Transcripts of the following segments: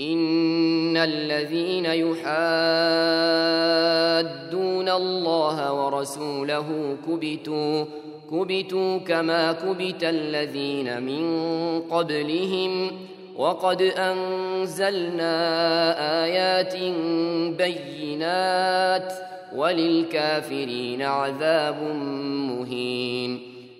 إن الذين يحادون الله ورسوله كبتوا كبتوا كما كبت الذين من قبلهم. وقد أنزلنا آيات بينات وللكافرين عذاب مهين.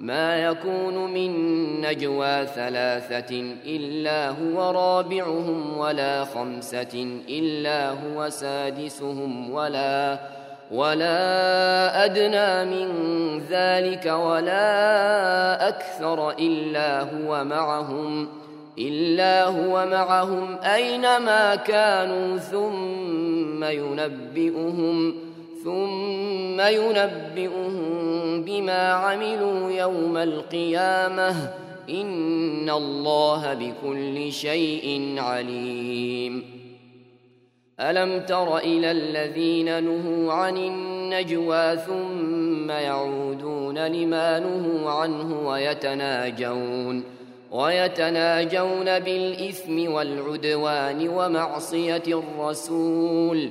ما يكون من نجوى ثلاثة إلا هو رابعهم ولا خمسة إلا هو سادسهم ولا ولا أدنى من ذلك ولا أكثر إلا هو معهم إلا هو معهم أينما كانوا ثم ينبئهم. ثم ينبئهم بما عملوا يوم القيامة. إن الله بكل شيء عليم. ألم تر إلى الذين نهوا عن النجوى ثم يعودون لما نهوا عنه ويتناجون ويتناجون بالإثم والعدوان ومعصية الرسول.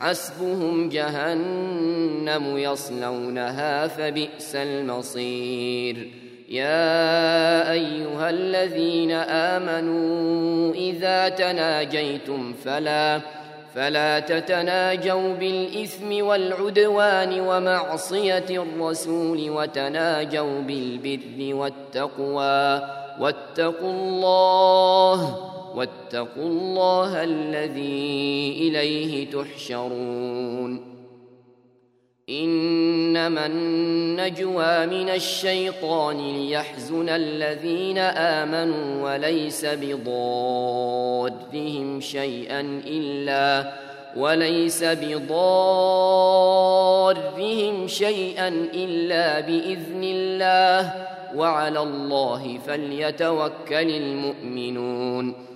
حسبهم جهنم يصلونها فبئس المصير. يا أيها الذين آمنوا إذا تناجيتم فلا فلا تتناجوا بالإثم والعدوان ومعصية الرسول وتناجوا بالبر والتقوى. واتقوا الله واتقوا الله الذي إليه تحشرون. إنما النجوى من الشيطان ليحزن الذين آمنوا وليس بضادهم شيئا إلا وليس بضارهم شيئا إلا بإذن الله. وعلى الله فليتوكل المؤمنون.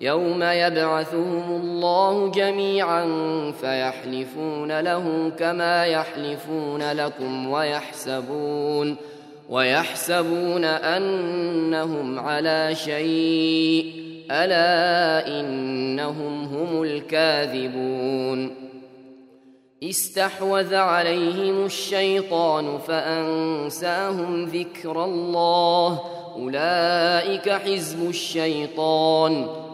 يوم يبعثهم الله جميعا فيحلفون له كما يحلفون لكم ويحسبون ويحسبون انهم على شيء الا انهم هم الكاذبون استحوذ عليهم الشيطان فانساهم ذكر الله اولئك حزب الشيطان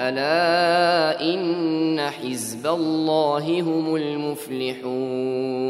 ألا إن حزب الله هم المفلحون